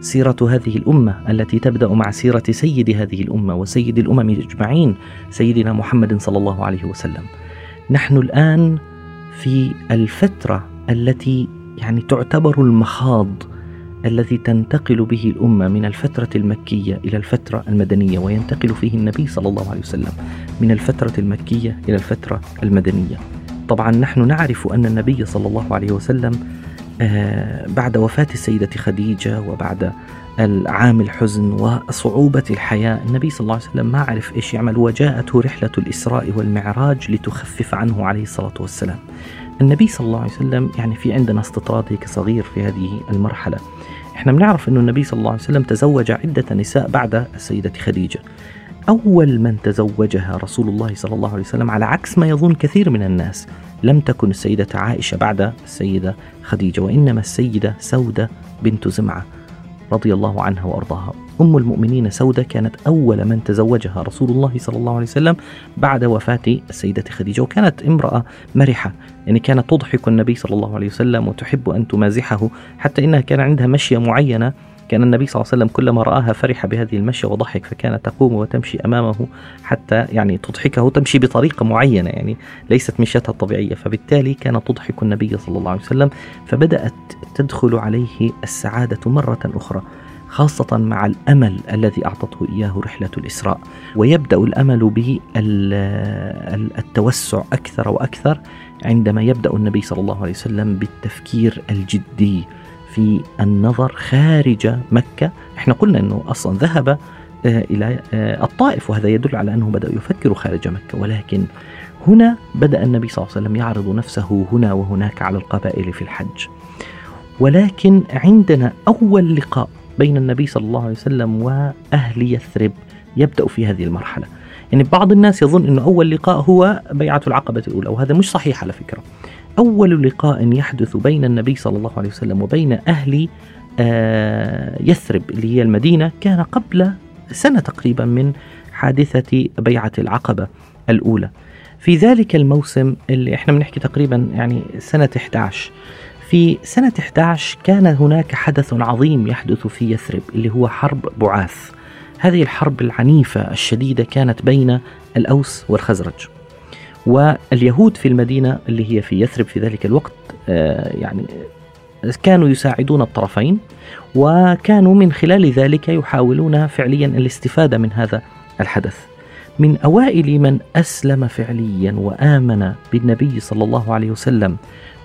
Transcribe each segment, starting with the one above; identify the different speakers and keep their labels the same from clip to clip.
Speaker 1: سيرة هذه الأمة التي تبدأ مع سيرة سيد هذه الأمة وسيد الأمم أجمعين سيدنا محمد صلى الله عليه وسلم. نحن الآن في الفترة التي يعني تعتبر المخاض الذي تنتقل به الأمة من الفترة المكية إلى الفترة المدنية وينتقل فيه النبي صلى الله عليه وسلم من الفترة المكية إلى الفترة المدنية. طبعا نحن نعرف أن النبي صلى الله عليه وسلم بعد وفاة السيدة خديجة وبعد العام الحزن وصعوبة الحياة النبي صلى الله عليه وسلم ما عرف إيش يعمل وجاءته رحلة الإسراء والمعراج لتخفف عنه عليه الصلاة والسلام. النبي صلى الله عليه وسلم يعني في عندنا استطراد هيك صغير في هذه المرحلة. إحنا بنعرف إنه النبي صلى الله عليه وسلم تزوج عدة نساء بعد السيدة خديجة. أول من تزوجها رسول الله صلى الله عليه وسلم على عكس ما يظن كثير من الناس. لم تكن السيدة عائشة بعد السيدة خديجة وإنما السيدة سودة بنت زمعة رضي الله عنها وأرضاها. أم المؤمنين سودة كانت أول من تزوجها رسول الله صلى الله عليه وسلم بعد وفاة السيدة خديجة وكانت امرأة مرحة يعني كانت تضحك النبي صلى الله عليه وسلم وتحب أن تمازحه حتى إنها كان عندها مشية معينة كأن النبي صلى الله عليه وسلم كلما رآها فرح بهذه المشية وضحك فكانت تقوم وتمشي أمامه حتى يعني تضحكه تمشي بطريقة معينة يعني ليست مشيتها الطبيعية. فبالتالي كانت تضحك النبي صلى الله عليه وسلم فبدأت تدخل عليه السعادة مرة أخرى خاصة مع الأمل الذي أعطته إياه رحلة الإسراء. ويبدأ الأمل بالتوسع أكثر وأكثر عندما يبدأ النبي صلى الله عليه وسلم بالتفكير الجدي. في النظر خارج مكة. إحنا قلنا أنه أصلا ذهب آه، إلى آه، الطائف وهذا يدل على أنه بدأ يفكر خارج مكة. ولكن هنا بدأ النبي صلى الله عليه وسلم يعرض نفسه هنا وهناك على القبائل في الحج. ولكن عندنا أول لقاء بين النبي صلى الله عليه وسلم وأهل يثرب يبدأ في هذه المرحلة. يعني بعض الناس يظن أنه أول لقاء هو بيعة العقبة الأولى وهذا مش صحيح على فكرة. أول لقاء يحدث بين النبي صلى الله عليه وسلم وبين أهل آه، يثرب اللي هي المدينة كان قبل سنة تقريبا من حادثة بيعة العقبة الأولى. في ذلك الموسم اللي إحنا بنحكي تقريبا يعني سنة 11 في سنة 11 كان هناك حدث عظيم يحدث في يثرب اللي هو حرب بعاث. هذه الحرب العنيفة الشديدة كانت بين الأوس والخزرج. واليهود في المدينة اللي هي في يثرب في ذلك الوقت آه، يعني كانوا يساعدون الطرفين وكانوا من خلال ذلك يحاولون فعليا الاستفادة من هذا الحدث. من أوائل من أسلم فعليا وآمن بالنبي صلى الله عليه وسلم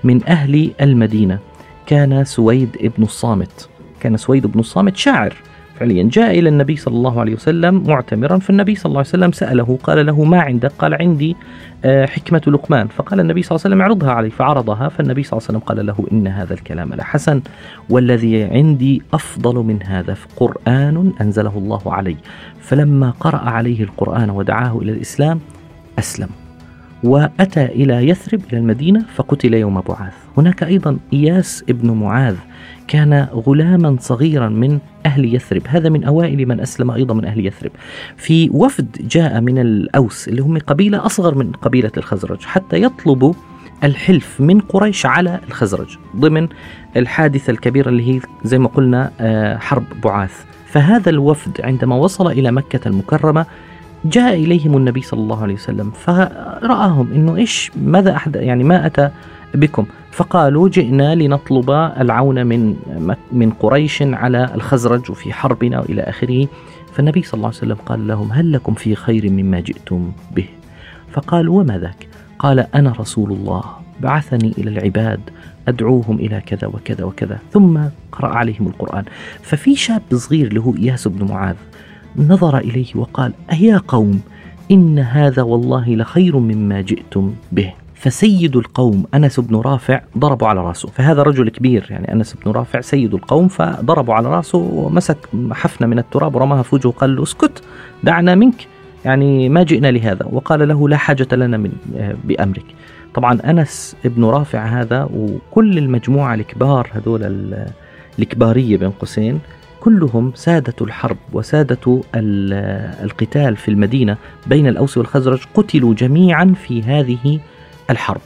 Speaker 1: من أهل المدينة كان سويد ابن الصامت. كان سويد بن الصامت شاعر. فعليا. جاء إلى النبي صلى الله عليه وسلم معتمرا فالنبي صلى الله عليه وسلم سأله قال له ما عندك؟ قال عندي آه، حكمة لقمان. فقال النبي صلى الله عليه وسلم اعرضها علي فعرضها فالنبي صلى الله عليه وسلم قال له إن هذا الكلام لحسن والذي عندي أفضل من هذا قرآن أنزله الله علي. فلما قرأ عليه القرآن ودعاه إلى الإسلام أسلم وأتى إلى يثرب إلى المدينة فقتل يوم بعاث. هناك أيضا إياس ابن معاذ كان غلاما صغيرا من أهل يثرب. هذا من أوائل من أسلم أيضا من أهل يثرب. في وفد جاء من الأوس اللي هم قبيلة أصغر من قبيلة الخزرج حتى يطلبوا الحلف من قريش على الخزرج ضمن الحادثة الكبيرة اللي هي زي ما قلنا آه، حرب بعاث. فهذا الوفد عندما وصل إلى مكة المكرمة جاء إليهم النبي صلى الله عليه وسلم فرآهم إنه إيش ماذا أحد يعني ما أتى بكم. فقالوا جئنا لنطلب العون من من قريش على الخزرج وفي حربنا وإلى آخره. فالنبي صلى الله عليه وسلم قال لهم هل لكم في خير مما جئتم به؟ فقالوا وما ذاك؟ قال أنا رسول الله بعثني إلى العباد أدعوهم إلى كذا وكذا وكذا. ثم قرأ عليهم القرآن. ففي شاب صغير له إياس بن معاذ نظر إليه وقال أيا قوم إن هذا والله لخير مما جئتم به. فسيد القوم أنس بن رافع ضربوا على راسه. فهذا رجل كبير يعني أنس بن رافع سيد القوم فضربوا على راسه ومسك حفنة من التراب ورماها في وجهه وقال له اسكت دعنا منك يعني ما جئنا لهذا. وقال له لا حاجة لنا من آه، بأمرك. طبعا أنس ابن رافع هذا وكل المجموعة الكبار هذول ال- الكبارية بين قوسين كلهم سادة الحرب وسادة ال- القتال في المدينة بين الأوس والخزرج قتلوا جميعا في هذه الحرب.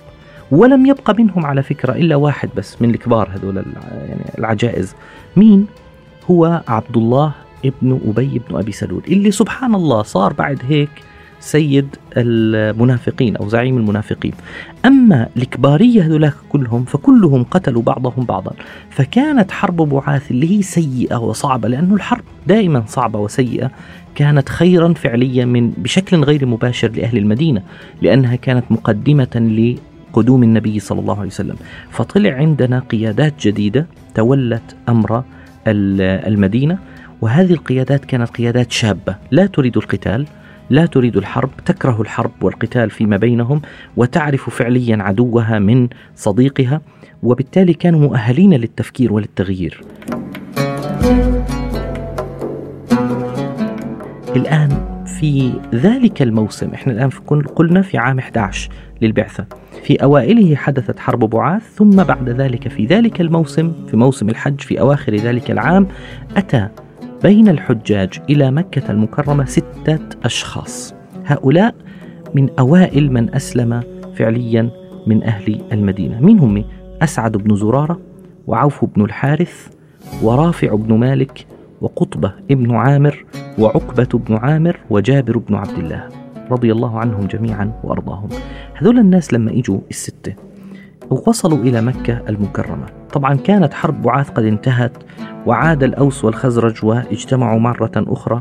Speaker 1: ولم يبقى منهم على فكرة إلا واحد بس من الكبار هذول يعني العجائز. مين؟ هو عبد الله ابن أبي بن أبي سلول اللي سبحان الله صار بعد هيك سيد المنافقين أو زعيم المنافقين. أما الكبارية هذولاك كلهم فكلهم قتلوا بعضهم بعضا. فكانت حرب بعاث اللي هي سيئة وصعبة لأنه الحرب دائما صعبة وسيئة. كانت خيرا فعليا من بشكل غير مباشر لأهل المدينة لأنها كانت مقدمة لقدوم النبي صلى الله عليه وسلم. فطلع عندنا قيادات جديدة تولت أمر ال- المدينة وهذه القيادات كانت قيادات شابة. لا تريد القتال لا تريد الحرب تكره الحرب والقتال فيما بينهم وتعرف فعليا عدوها من صديقها وبالتالي كانوا مؤهلين للتفكير وللتغيير. الآن في ذلك الموسم إحنا الآن في قلنا في عام 11 للبعثة. في أوائله حدثت حرب بعاث ثم بعد ذلك في ذلك الموسم في موسم الحج في أواخر ذلك العام أتى بين الحجاج إلى مكة المكرمة ستة أشخاص. هؤلاء من أوائل من أسلم فعليا من أهل المدينة. من هم؟ أسعد بن زرارة وعوف بن الحارث ورافع بن مالك وقطبة ابن عامر وعقبة بن عامر وجابر بن عبد الله رضي الله عنهم جميعا وأرضاهم. هذول الناس لما إجوا الستة ووصلوا إلى مكة المكرمة. طبعا كانت حرب بعاث قد انتهت وعاد الأوس والخزرج واجتمعوا مرة أخرى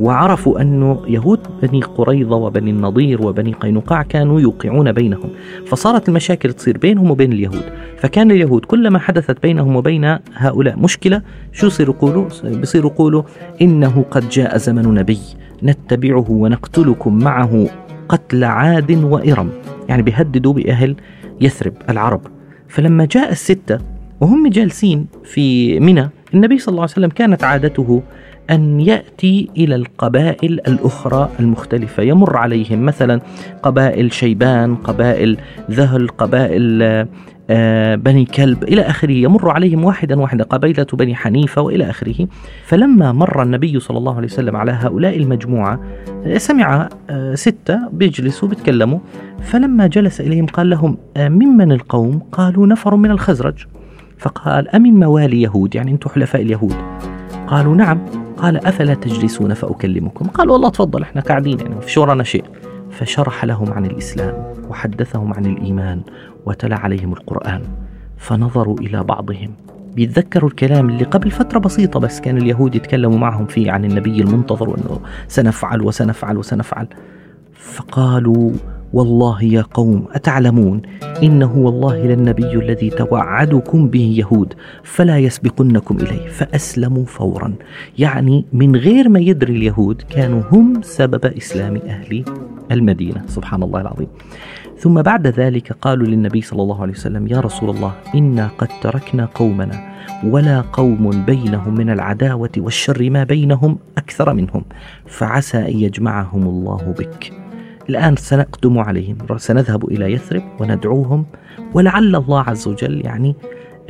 Speaker 1: وعرفوا أنه يهود بني قريظة وبني النضير وبني قينقاع كانوا يوقعون بينهم. فصارت المشاكل تصير بينهم وبين اليهود. فكان اليهود كلما حدثت بينهم وبين هؤلاء مشكلة شو يصيروا يقولوا؟ بيصيروا يقولوا إنه قد جاء زمن نبي نتبعه ونقتلكم معه قتل عاد وإرم. يعني بيهددوا بأهل يثرب العرب. فلما جاء الستة وهم جالسين في منى النبي صلى الله عليه وسلم كانت عادته أن يأتي إلى القبائل الأخرى المختلفة. يمر عليهم مثلا قبائل شيبان قبائل ذهل قبائل آه، بني كلب إلى آخره. يمر عليهم واحدا واحدا قبيلة بني حنيفة وإلى آخره. فلما مر النبي صلى الله عليه وسلم على هؤلاء المجموعة آه، سمع آه، ستة بيجلسوا بيتكلموا. فلما جلس إليهم قال لهم ممن القوم؟ قالوا نفر من الخزرج. فقال أمن موالي يهود؟ يعني أنتم حلفاء اليهود. قالوا نعم. قال أفلا تجلسون فأكلمكم؟ قالوا والله تفضل إحنا قاعدين يعني في ورانا شيء. فشرح لهم عن الإسلام وحدثهم عن الإيمان وتلا عليهم القرآن. فنظروا إلى بعضهم. بيتذكروا الكلام اللي قبل فترة بسيطة بس كان اليهود يتكلموا معهم فيه عن النبي المنتظر وأنه سنفعل وسنفعل وسنفعل. فقالوا والله يا قوم أتعلمون؟ إنه والله للنبي الذي توعدكم به يهود فلا يسبقنكم إليه فأسلموا فورا. يعني من غير ما يدري اليهود كانوا هم سبب إسلام أهل المدينة. سبحان الله العظيم. ثم بعد ذلك قالوا للنبي صلى الله عليه وسلم يا رسول الله إنا قد تركنا قومنا ولا قوم بينهم من العداوة والشر ما بينهم أكثر منهم فعسى أن يجمعهم الله بك. الآن سنقدم عليهم. سنذهب إلى يثرب وندعوهم ولعل الله عز وجل يعني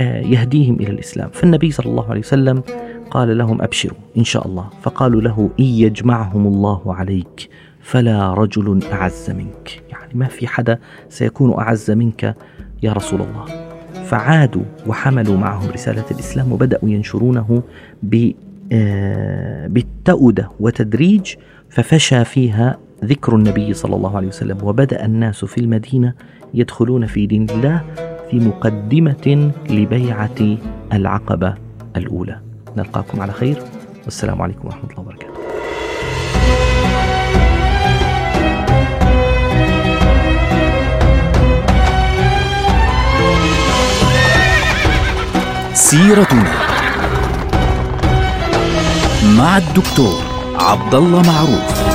Speaker 1: آه، يهديهم إلى الإسلام. فالنبي صلى الله عليه وسلم قال لهم أبشروا إن شاء الله. فقالوا له إن يجمعهم الله عليك فلا رجل أعز منك. يعني ما في حدا سيكون أعز منك يا رسول الله. فعادوا وحملوا معهم رسالة الإسلام وبدأوا ينشرونه آه، بالتأودة وتدريج ففشى فيها ذكر النبي صلى الله عليه وسلم وبدأ الناس في المدينة يدخلون في دين الله في مقدمة لبيعة العقبة الأولى. نلقاكم على خير. والسلام عليكم ورحمة الله وبركاته.
Speaker 2: سيرتنا مع الدكتور عبد الله معروف.